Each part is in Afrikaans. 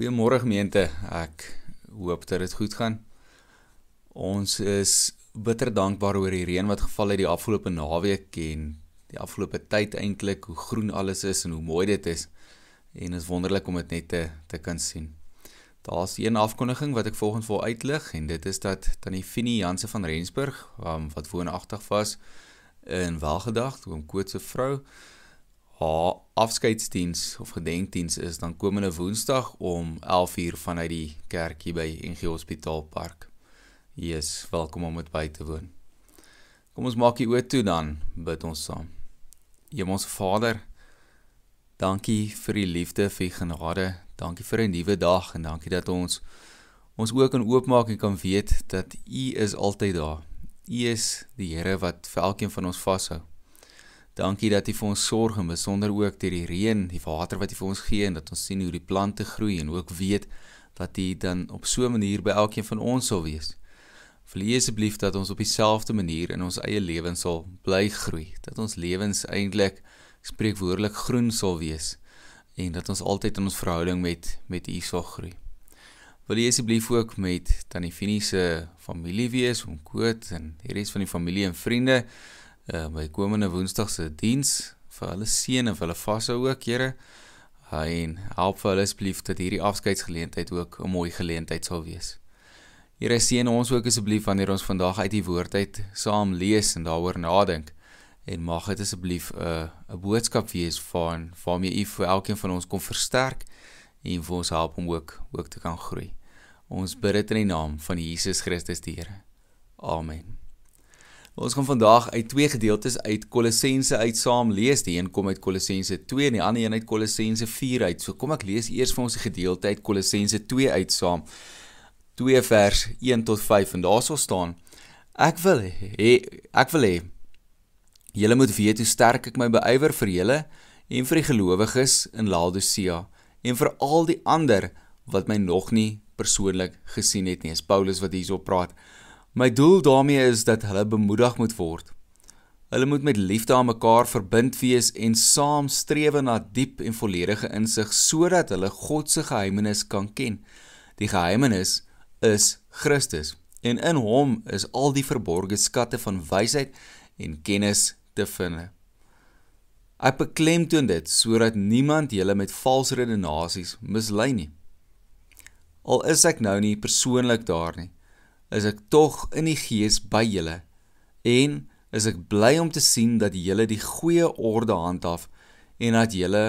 Goeiemôre gemeente. Ek hoop dat dit goed gaan. Ons is bitter dankbaar oor die reën wat geval het die afgelope naweek en die afgelope tyd eintlik hoe groen alles is en hoe mooi dit is. En is wonderlik om dit net te te kan sien. Daar's een afkondiging wat ek volgens wil uitlig en dit is dat tannie Finie Janse van Rensburg, um, wat woonagtig was in Welgedag, oom Koot se vrou, haar afskeidsdiens of gedenkdiens is dan komende Woensdag om 11:00 vanuit die kerk hier by NG Hospitaal Park. Jy is welkom om dit by te woon. Kom ons maak die oë toe dan, bid ons saam. Hemelse Vader, dankie vir u liefde, vir u genade. Dankie vir 'n nuwe dag en dankie dat ons ons ook kan oopmaak en kan weet dat u is altyd daar. U is die Here wat vir elkeen van ons vashou. Dankie dat U vir ons sorg en besonder ook deur die reën, die water wat U vir ons gee en dat ons sien hoe die plante groei en ook weet dat U dan op so 'n manier by elkeen van ons sal wees. U asseblief dat ons op dieselfde manier in ons eie lewens sal bly groei, dat ons lewens eintlik spreekwoordelik groen sal wees en dat ons altyd in ons verhouding met met U sal groei. Wil U asseblief ook met Tannie Finie se familie wees, oom Koot en die res van die familie en vriende uh, by komende Woensdag se diens vir hulle seën en vir hulle vashou ook, Here. En help vir hulle asseblief dat hierdie afskeidsgeleentheid ook 'n mooi geleentheid sal wees. Here seën ons ook asseblief wanneer ons vandag uit die woord uit saam lees en daaroor nadink en mag dit asseblief 'n uh, 'n boodskap wees van waarmee U vir elkeen van ons kom versterk en vir ons help om ook ook te kan groei. Ons bid dit in die naam van Jesus Christus die Here. Amen. Ons gaan vandag uit twee gedeeltes uit Kolossense uit saam lees. Die een kom uit Kolossense 2 en die ander een uit Kolossense 4 uit. So kom ek lees eers vir ons die gedeelte uit Kolossense 2 uit saam. 2 vers 1 tot 5 en daar sal staan: Ek wil hê ek wil hê julle moet weet hoe sterk ek my beywer vir julle en vir die gelowiges in Laodicea en vir al die ander wat my nog nie persoonlik gesien het nie. Is Paulus wat hierso praat. My doel daarmee is dat hulle bemoedig moet word. Hulle moet met liefde aan mekaar verbind wees en saam streef na diep en volledige insig sodat hulle God se geheimenis kan ken. Die geheimenis is Christus en in hom is al die verborgde skatte van wysheid en kennis te vind. Ek beklemtoon dit sodat niemand julle met valse redenasies mislei nie. Al is ek nou nie persoonlik daar nie, is ek tog in die gees by julle en is ek bly om te sien dat julle die goeie orde handhaaf en dat julle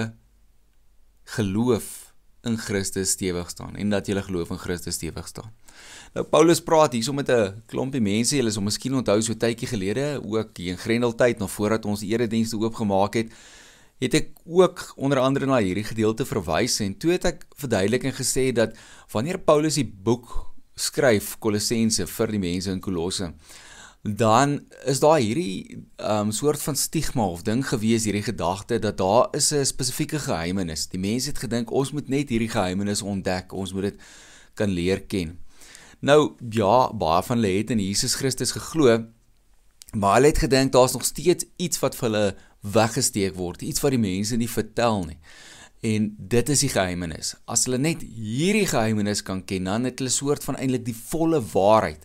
geloof in Christus stewig staan en dat julle geloof in Christus stewig staan. Nou Paulus praat hierso met 'n klompie mense, julle is om miskien onthou so tydjie gelede, ook hier in Grendeltyd nog voordat ons die eredienste oopgemaak het, het ek ook onder andere na hierdie gedeelte verwys en toe het ek verduidelik en gesê dat wanneer Paulus die boek skryf Kolossense vir die mense in Kolosse, dan is daar hierdie um soort van stigma of ding gewees hierdie gedagte dat daar is 'n spesifieke geheimenis. Die mense het gedink ons moet net hierdie geheimenis ontdek, ons moet dit kan leer ken. Nou ja, baie van hulle het in Jesus Christus geglo, maar hulle het gedink daar's nog steeds iets wat vir hulle weggesteek word, iets wat die mense nie vertel nie. En dit is die geheimenis. As hulle net hierdie geheimenis kan ken, dan het hulle soort van eintlik die volle waarheid.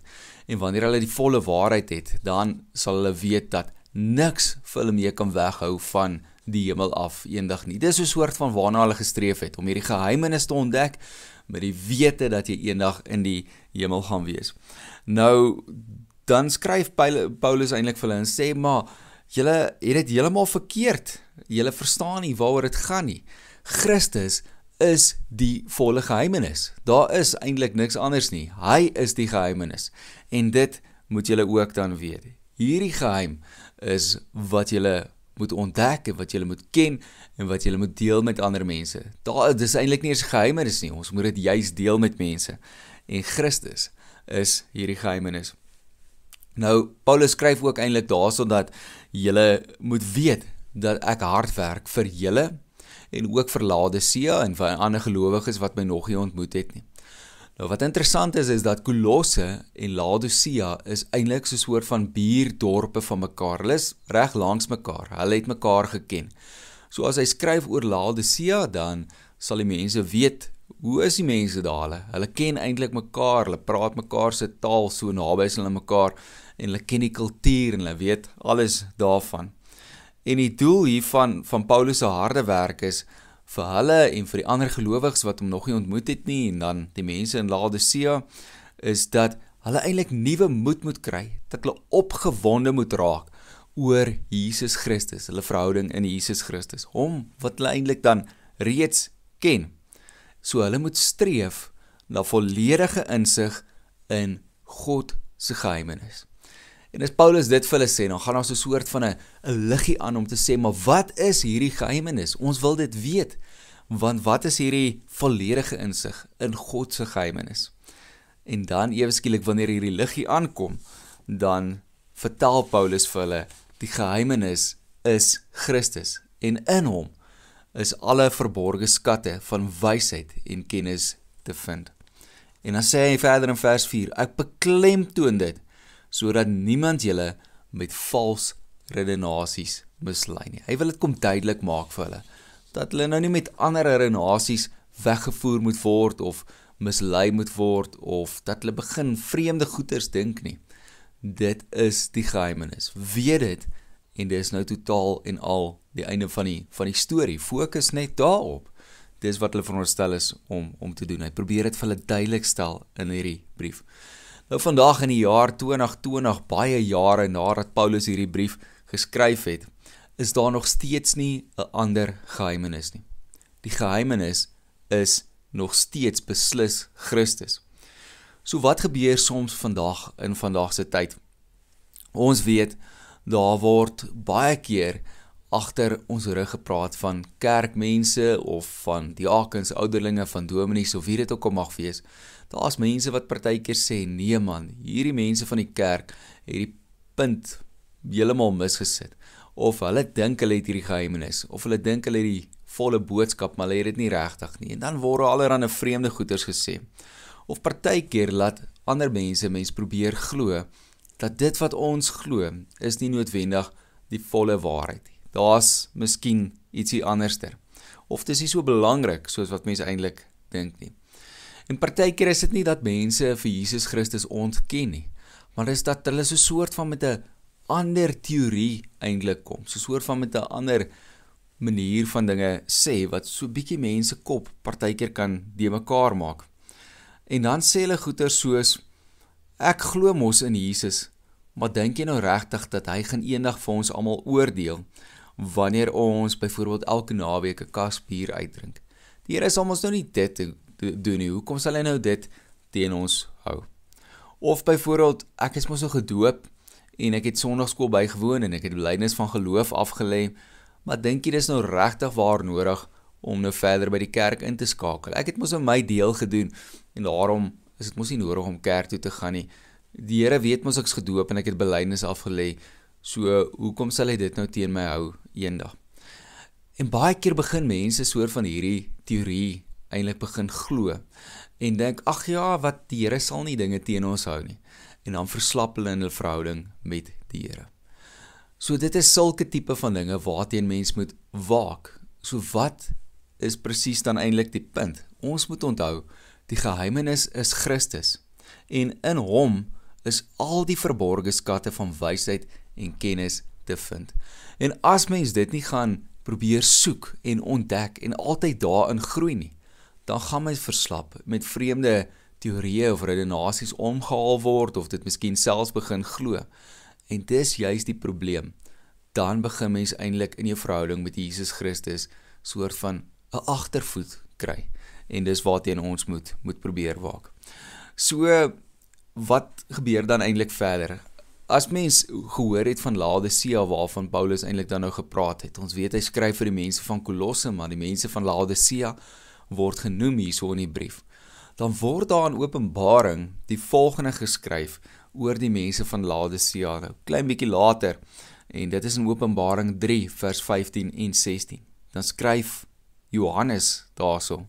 En wanneer hulle die volle waarheid het, dan sal hulle weet dat niks vir hulle meer kan weghou van die hemel af eendag nie. Dis 'n soort van waarna hulle gestreef het om hierdie geheimenis te ontdek met die wete dat jy eendag in die hemel gaan wees. Nou dan skryf Paulus eintlik vir hulle en sê maar julle het dit heeltemal verkeerd. Julle verstaan nie waaroor dit gaan nie. Christus is die volle geheimenis. Daar is eintlik niks anders nie. Hy is die geheimenis. En dit moet julle ook dan weet. Hierdie geheim is wat julle moet ontdek en wat julle moet ken en wat julle moet deel met ander mense. Daar dis eintlik nie eens geheimenis nie. Ons moet dit juis deel met mense. En Christus is hierdie geheimenis. Nou Paulus skryf ook eintlik daarso dat julle moet weet dat ek hard werk vir julle en ook vir Laodicea en vir ander gelowiges wat my nog nie ontmoet het nie. Nou wat interessant is is dat Kolosse en Laodicea is eintlik so 'n soort van buurdorpe van mekaar. Hulle is reg langs mekaar. Hulle het mekaar geken. So as hy skryf oor Laodicea, dan sal die mense weet hoe is die mense daar? Hulle, hulle ken eintlik mekaar, hulle praat mekaar se taal so naby as hulle mekaar en hulle ken die kultuur en hulle weet alles daarvan. En die doel hiervan van Paulus se harde werk is vir hulle en vir die ander gelowiges wat hom nog nie ontmoet het nie en dan die mense in Laodicea is dat hulle eintlik nuwe moed moet kry, dat hulle opgewonde moet raak oor Jesus Christus, hulle verhouding in Jesus Christus, hom wat hulle eintlik dan reeds ken. So hulle moet streef na volledige insig in God se geheimenis. En as Paulus dit vir hulle sê, dan gaan daar so 'n soort van 'n 'n liggie aan om te sê, maar wat is hierdie geheimenis? Ons wil dit weet. Want wat is hierdie volledige insig in God se geheimenis? En dan ewe skielik wanneer hierdie liggie aankom, dan vertel Paulus vir hulle die geheimenis is Christus en in hom is alle verborgde skatte van wysheid en kennis te vind. En dan sê hy verder in vers 4: Ek beklemtoon dit sodat niemand julle met vals redenasies mislei nie. Hy wil dit kom duidelik maak vir hulle dat hulle nou nie met ander redenasies weggevoer moet word of mislei moet word of dat hulle begin vreemde goeters dink nie. Dit is die geheimenis. Weet dit en dis nou totaal en al die einde van die van die storie. Fokus net daarop. Dis wat hulle veronderstel is om om te doen. Hy probeer dit vir hulle duidelik stel in hierdie brief. Nou vandag in die jaar 2020, baie jare nadat Paulus hierdie brief geskryf het, is daar nog steeds nie 'n ander geheimenis nie. Die geheimenis is nog steeds beslis Christus. So wat gebeur soms vandag in vandag se tyd? Ons weet daar word baie keer agter ons rug gepraat van kerkmense of van diakens, ouderlinge, van dominees of wie dit ook al mag wees Daar's mense wat partykeer sê, "Nee man, hierdie mense van die kerk het die punt heeltemal misgesit." Of hulle dink hulle het hierdie geheimenis, of hulle dink hulle het die volle boodskap, maar hulle het dit nie regtig nie. En dan word allerlei vreemde goeters gesê. Of partykeer laat ander mense mens probeer glo dat dit wat ons glo is nie noodwendig die volle waarheid nie. Daar's miskien ietsie anderster. Of dit is nie so belangrik soos wat mense eintlik dink nie. En partykeer is dit nie dat mense vir Jesus Christus ontken nie, maar dis dat hulle so 'n soort van met 'n ander teorie eintlik kom, so 'n soort van met 'n ander manier van dinge sê wat so bietjie mense kop partykeer kan de mekaar maak. En dan sê hulle goeie soos ek glo mos in Jesus, maar dink jy nou regtig dat hy gaan eendag vir ons almal oordeel wanneer ons byvoorbeeld elke naweek 'n kas bier uitdrink? Die Here sal ons nou nie dit doen nie. Hoekom sal hy nou dit teen ons hou? Of byvoorbeeld, ek is mos so gedoop en ek het sonnaarskool bygewoon en ek het belydenis van geloof afgelê, maar dink jy dis nou regtig waar nodig om nou verder by die kerk in te skakel? Ek het mos nou my deel gedoen en daarom is dit mos nie nodig om kerk toe te gaan nie. Die Here weet mos ek's gedoop en ek het belydenis afgelê. So, hoekom sal hy dit nou teen my hou eendag? En baie keer begin mense soort van hierdie teorie eintlik begin glo en dink ag ja, wat die Here sal nie dinge teen ons hou nie. En dan verslap hulle in hul verhouding met die Here. So dit is sulke tipe van dinge waarteen mens moet waak. So wat is presies dan eintlik die punt? Ons moet onthou, die geheimenis is Christus en in hom is al die verborgde skatte van wysheid en kennis te vind. En as mens dit nie gaan probeer soek en ontdek en altyd daarin groei nie, dan gaan my verslap met vreemde teorieë of redenasies omgehaal word of dit miskien selfs begin glo. En dis juist die probleem. Dan begin mens eintlik in jou verhouding met Jesus Christus soort van 'n agtervoet kry. En dis waarteen ons moet moet probeer waak. So wat gebeur dan eintlik verder? As mens gehoor het van Laodicea waarvan Paulus eintlik dan nou gepraat het. Ons weet hy skryf vir die mense van Kolosse, maar die mense van Laodicea word genoem hierso in die brief, dan word daar in Openbaring die volgende geskryf oor die mense van Laodicea. Nou klein bietjie later en dit is in Openbaring 3 vers 15 en 16. Dan skryf Johannes daarso: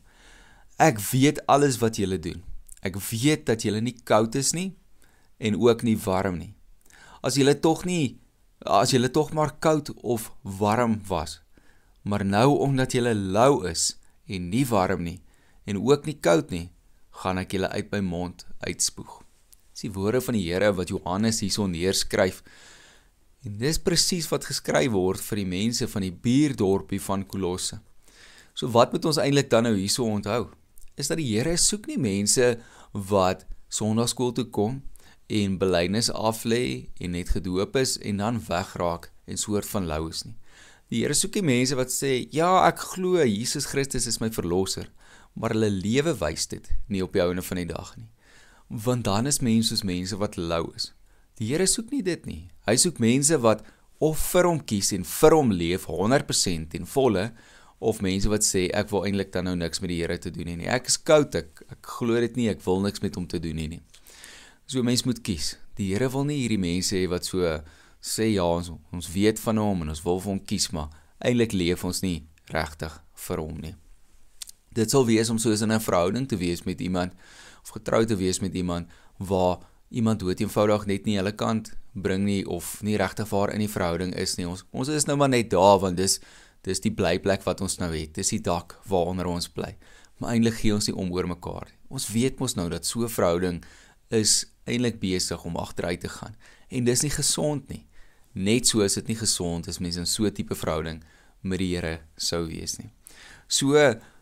Ek weet alles wat julle doen. Ek weet dat julle nie koud is nie en ook nie warm nie. As julle tog nie as julle tog maar koud of warm was, maar nou omdat julle lou is en nie warm nie en ook nie koud nie, gaan ek julle uit my mond uitspoeg. Dis die woorde van die Here wat Johannes hierson neerskryf. En dis presies wat geskryf word vir die mense van die buurdorpie van Kolosse. So wat moet ons eintlik dan nou hierso onthou? Is dat die Here soek nie mense wat sonnaarskool toe kom en belydenis aflê en net gedoop is en dan wegraak en soort van lou is nie. Die Here soek die mense wat sê, "Ja, ek glo Jesus Christus is my verlosser," maar hulle lewe wys dit nie op die ouene van die dag nie. Want dan is mense soos mense wat lou is. Die Here soek nie dit nie. Hy soek mense wat of vir hom kies en vir hom leef 100% en volle of mense wat sê ek wil eintlik dan nou niks met die Here te doen hê nie. Ek is koud, ek ek glo dit nie, ek wil niks met hom te doen hê nie. So mense moet kies. Die Here wil nie hierdie mense hê wat so sê ja ons ons weet van hom en ons wil vir hom kies maar eintlik leef ons nie regtig vir hom nie. Dit sal wees om soos in 'n verhouding te wees met iemand of getrou te wees met iemand waar iemand dood eenvoudig net nie hulle kant bring nie of nie regtig waar in die verhouding is nie. Ons ons is nou maar net daar want dis dis die blyplek wat ons nou het. Dis die dak waaronder ons bly. Maar eintlik gee ons nie om oor mekaar nie. Ons weet mos nou dat so 'n verhouding is eintlik besig om agteruit te gaan en dis nie gesond nie. Net so is dit nie gesond as mense in so 'n tipe verhouding met die Here sou wees nie. So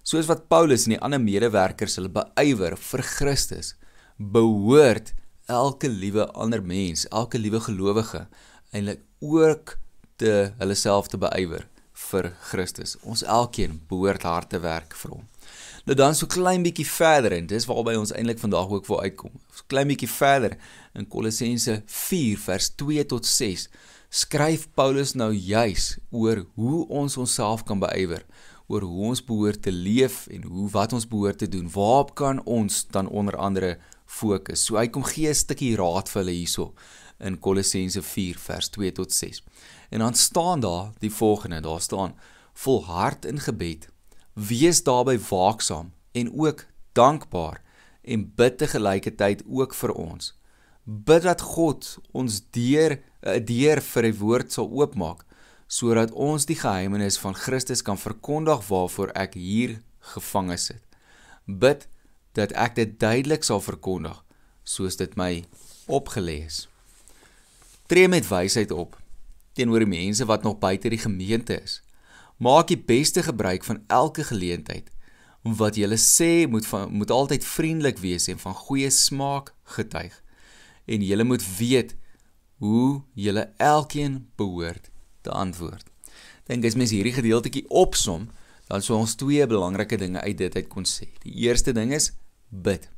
soos wat Paulus en die ander medewerkers hulle beywer vir Christus, behoort elke liewe ander mens, elke liewe gelowige eintlik ook te hulle self te beywer vir Christus. Ons elkeen behoort hard te werk vir hom. Nou dan so klein bietjie verder en dis waarby ons eintlik vandag ook wil uitkom. So klein bietjie verder in Kolossense 4 vers 2 tot 6 skryf Paulus nou juis oor hoe ons onsself kan beywer, oor hoe ons behoort te leef en hoe wat ons behoort te doen. Waarop kan ons dan onder andere fokus? So hy kom gee 'n stukkie raad vir hulle hierso in Kolossense 4 vers 2 tot 6. En dan staan daar die volgende, daar staan: Volhard in gebed, wees daarbey waaksaam en ook dankbaar en bid te gelyketyd ook vir ons. Bid dat God ons deur 'n deur vir die woord sal oopmaak sodat ons die geheimenis van Christus kan verkondig waarvoor ek hier gevange sit. Bid dat ek dit duidelik sal verkondig soos dit my opgelê is. Tree met wysheid op teenoor die mense wat nog buite die gemeente is. Maak die beste gebruik van elke geleentheid. Wat jy sê moet van, moet altyd vriendelik wees en van goeie smaak getuig. En jy moet weet hoe julle elkeen behoort te antwoord. Dink as mens hierdie gedeeltjie opsom, dan sou ons twee belangrike dinge uit dit uit kon sê. Die eerste ding is bid.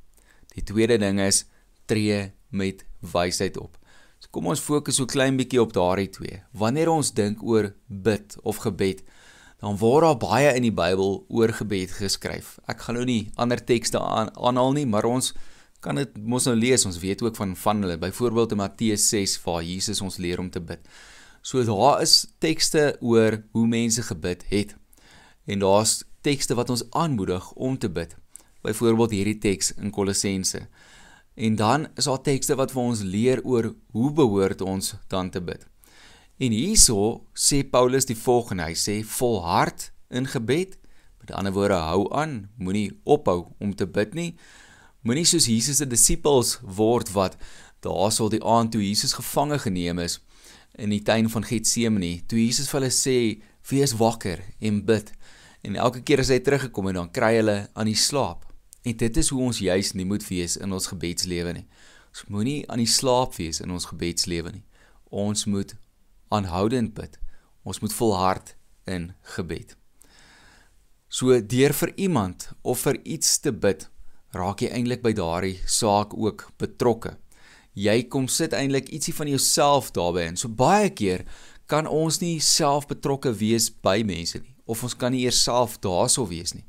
Die tweede ding is tree met wysheid op. So kom ons fokus so klein bietjie op daardie twee. Wanneer ons dink oor bid of gebed, dan word daar baie in die Bybel oor gebed geskryf. Ek gaan nou nie ander tekste aan, aanhaal nie, maar ons kan dit mos nou lees. Ons weet ook van van hulle. Byvoorbeeld in Matteus 6 waar Jesus ons leer om te bid. So daar is tekste oor hoe mense gebid het. En daar's tekste wat ons aanmoedig om te bid. Byvoorbeeld hierdie teks in Kolossense. En dan is daar tekste wat vir ons leer oor hoe behoort ons dan te bid. En hierso sê Paulus die volgende. Hy sê volhard in gebed. Met ander woorde, hou aan, moenie ophou om te bid nie. Moenie soos Jesus se disippels word wat daarsal die aand toe Jesus gevange geneem is in die tuin van Getsemane, toe Jesus vir hulle sê: "Wees wakker en bid." En elke keer as hy teruggekom het, dan kry hulle aan die slaap. En dit is hoe ons juis nie moet wees in ons gebedslewe nie. Ons moenie aan die slaap wees in ons gebedslewe nie. Ons moet aanhoudend bid. Ons moet volhard in gebed. So deur vir iemand of vir iets te bid, raak jy eintlik by daardie saak ook betrokke. Jy kom sit eintlik ietsie van jouself daarbey in. So baie keer kan ons nie self betrokke wees by mense nie of ons kan nie eers self daarso wees nie.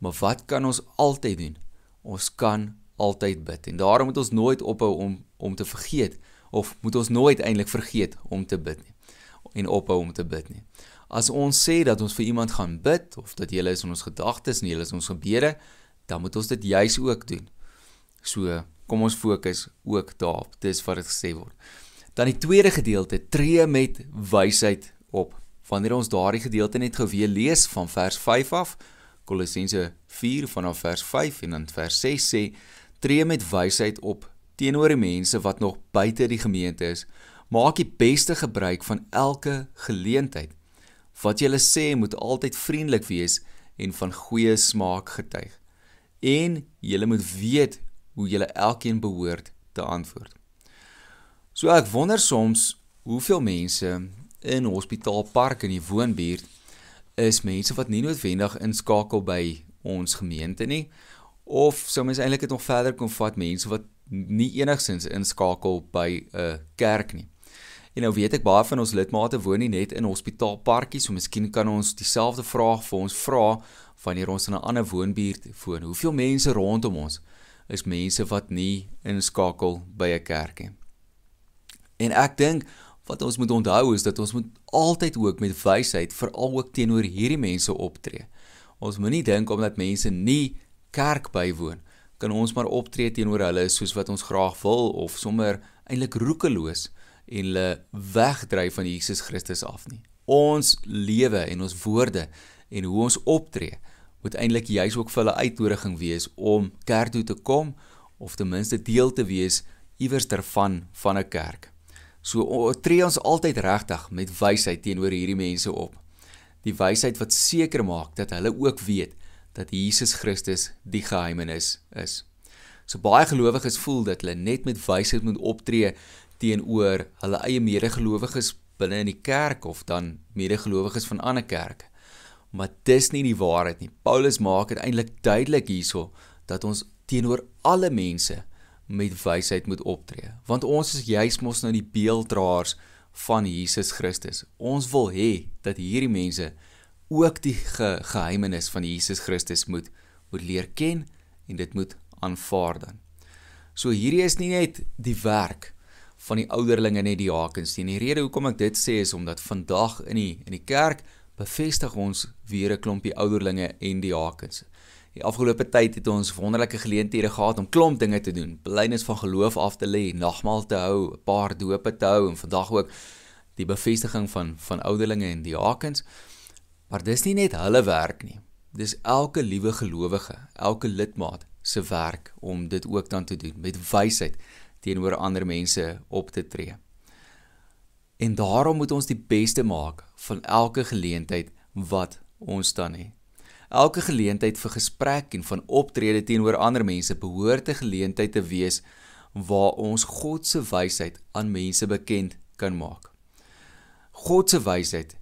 Maar wat kan ons altyd doen? Ons kan altyd bid. En daarom moet ons nooit ophou om om te vergeet of moet ons nooit eintlik vergeet om te bid nie en ophou om te bid nie. As ons sê dat ons vir iemand gaan bid of dat jy is in ons gedagtes en jy is in ons gebede, dan moet ons dit juis ook doen. So, kom ons fokus ook daarop. Dis wat dit gesê word. Dan die tweede gedeelte, tree met wysheid op. Wanneer ons daardie gedeelte net gou weer lees van vers 5 af, Kolossense 4 vanaf vers 5 en dan vers 6 sê: "Tree met wysheid op teenoor die mense wat nog buite die gemeente is. Maak die beste gebruik van elke geleentheid. Wat jy sê moet altyd vriendelik wees en van goeie smaak getuig. En jy moet weet hoe jy elkeen behoort te antwoord." So ek wonder soms hoeveel mense in hospitaalpark in die woonbuurt is mense wat nie noodwendig inskakel by ons gemeente nie of sou mens eintlik dit nog verder kon vat mense wat nie enigsins inskakel by 'n kerk nie. En nou weet ek baie van ons lidmate woon nie net in hospitaalparkies, so miskien kan ons dieselfde vraag vir ons vra wanneer ons in 'n ander woonbuurt woon. Hoeveel mense rondom ons is mense wat nie inskakel by 'n kerk nie. En ek dink wat ons moet onthou is dat ons moet altyd ook met wysheid veral ook teenoor hierdie mense optree. Ons moenie dink omdat mense nie kerk bywoon, kan ons maar optree teenoor hulle soos wat ons graag wil of sommer eintlik roekeloos en hulle wegdryf van Jesus Christus af nie. Ons lewe en ons woorde en hoe ons optree moet eintlik juis ook vir hulle uitnodiging wees om kerk toe te kom of ten minste deel te wees iewers daarvan van 'n kerk. So tree ons altyd regtig met wysheid teenoor hierdie mense op. Die wysheid wat seker maak dat hulle ook weet dat Jesus Christus die geheimenis is. So baie gelowiges voel dat hulle net met wysheid moet optree teenoor hulle eie medegelowiges binne in die kerk of dan medegelowiges van ander kerke. Maar dis nie die waarheid nie. Paulus maak dit eintlik duidelik hierso dat ons teenoor alle mense met wysheid moet optree. Want ons is juis mos nou die beelddraers van Jesus Christus. Ons wil hê dat hierdie mense ook die ge geheimenis van Jesus Christus moet moet leer ken en dit moet aanvaar dan. So hierdie is nie net die werk van die ouderlinge net die diakens nie. Die rede hoekom ek dit sê is omdat vandag in die in die kerk bevestig ons weer 'n klompie ouderlinge en diakens. Die afgelope tyd het ons wonderlike geleenthede gehad om klomp dinge te doen. Belynis van geloof af te lê, nagmaal te hou, 'n paar dope te hou en vandag ook die bevestiging van van ouderlinge en diakens. Maar dis nie net hulle werk nie. Dis elke liewe gelowige, elke lidmaat se werk om dit ook dan te doen met wysheid teenoor ander mense op te tree. En daarom moet ons die beste maak van elke geleentheid wat ons dan het. Elke geleentheid vir gesprek en van optrede teenoor ander mense behoort 'n geleentheid te wees waar ons God se wysheid aan mense bekend kan maak. God se wysheid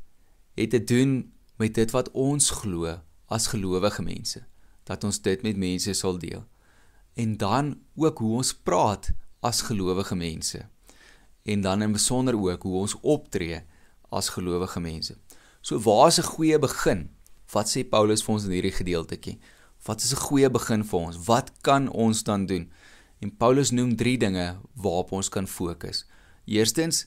het te doen met dit wat ons glo as gelowige mense, dat ons dit met mense sal deel. En dan ook hoe ons praat as gelowige mense. En dan in besonder ook hoe ons optree as gelowige mense. So waar is 'n goeie begin? Wat sê Paulus vir ons in hierdie gedeeltjie? Wat is 'n goeie begin vir ons? Wat kan ons dan doen? En Paulus noem 3 dinge waarop ons kan fokus. Eerstens,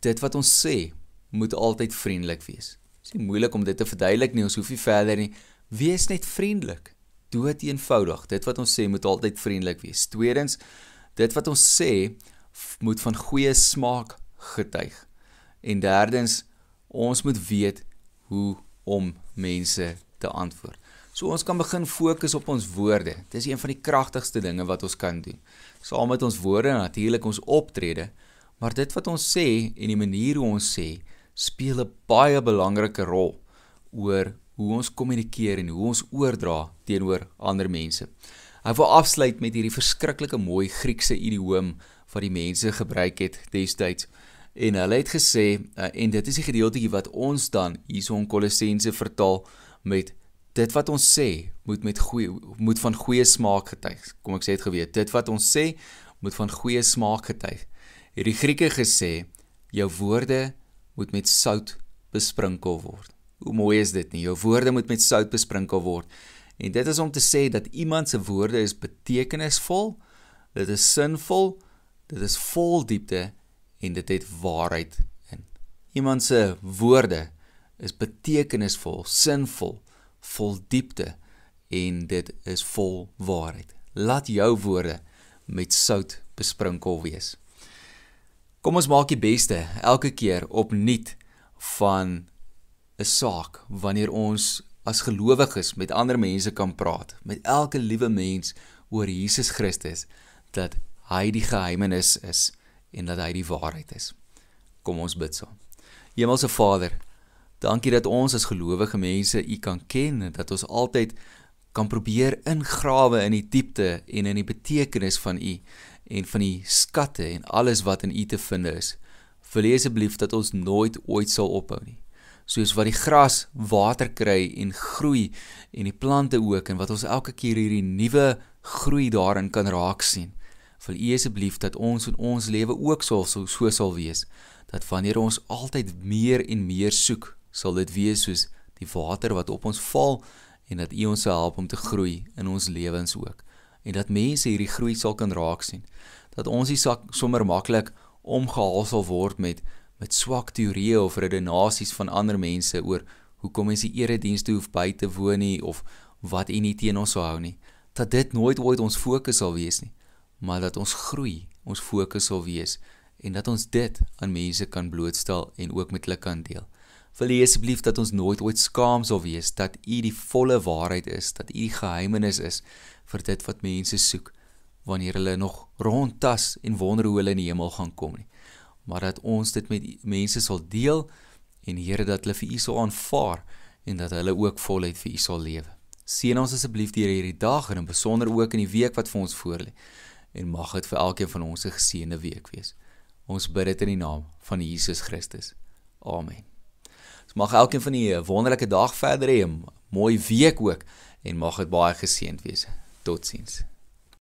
dit wat ons sê moet altyd vriendelik wees. Dit is nie moeilik om dit te verduidelik nie, ons hoef nie verder nie. Wees net vriendelik. Dood eenvoudig. Dit wat ons sê moet altyd vriendelik wees. Tweedens, dit wat ons sê moet van goeie smaak getuig. En derdens, ons moet weet hoe om mense te antwoord. So ons kan begin fokus op ons woorde. Dit is een van die kragtigste dinge wat ons kan doen. Saam met ons woorde en natuurlik ons optrede, maar dit wat ons sê en die manier hoe ons sê, speel 'n baie belangrike rol oor hoe ons kommunikeer en hoe ons oordra teenoor ander mense. Ek wil afsluit met hierdie verskriklike mooi Griekse idioom wat die mense gebruik het destyds. En hulle het gesê uh, en dit is die gedeeltjie wat ons dan hierso in Kolossense vertaal met dit wat ons sê moet met goeie moet van goeie smaak getuig. Kom ek sê dit geweet, dit wat ons sê moet van goeie smaak getuig. Hierdie Grieke gesê jou woorde moet met sout besprinkel word. Hoe mooi is dit nie? Jou woorde moet met sout besprinkel word. En dit is om te sê dat iemand se woorde is betekenisvol, dit is sinvol, dit is vol diepte en dit het waarheid in. Iemand se woorde is betekenisvol, sinvol, vol diepte en dit is vol waarheid. Laat jou woorde met sout besprinkel wees. Kom ons maak die beste elke keer opnuut van 'n saak wanneer ons as gelowiges met ander mense kan praat, met elke liewe mens oor Jesus Christus dat hy die geheimenis is en dat hy die waarheid is. Kom ons bid saam. Hemelse Vader, dankie dat ons as gelowige mense U kan ken en dat ons altyd kan probeer ingrawe in die diepte en in die betekenis van U en van die skatte en alles wat in U te vind is. Verlees asseblief dat ons nooit ooit sal ophou nie. Soos wat die gras water kry en groei en die plante ook en wat ons elke keer hierdie nuwe groei daarin kan raak sien. Wil U asseblief dat ons in ons lewe ook sal so, so sal wees dat wanneer ons altyd meer en meer soek, sal dit wees soos die water wat op ons val en dat U ons sal help om te groei in ons lewens ook. En dat mense hierdie groei sal kan raak sien. Dat ons nie sommer maklik omgehaal sal word met met swak teorieë of redenasies van ander mense oor hoekom ons die eredienste hoef by te woon nie of wat U nie teen ons sou hou nie. Dat dit nooit ooit ons fokus sal wees nie, maar dat ons groei ons fokus sal wees en dat ons dit aan mense kan blootstel en ook met hulle kan deel wil U asseblief dat ons nooit ooit skaam sal wees dat U die volle waarheid is, dat U geheimenis is vir dit wat mense soek wanneer hulle nog rondtas en wonder hoe hulle in die hemel gaan kom nie. Maar dat ons dit met mense sal deel en Here dat hulle vir U sal aanvaar en dat hulle ook voluit vir U sal lewe. Seën ons asseblief deur hierdie dag en in besonder ook in die week wat vir ons voorlê en mag dit vir elkeen van ons 'n geseënde week wees. Ons bid dit in die naam van Jesus Christus. Amen. So mag elkeen van julle 'n wonderlike dag verder hê, 'n mooi week ook en mag dit baie geseënd wees. Totsiens.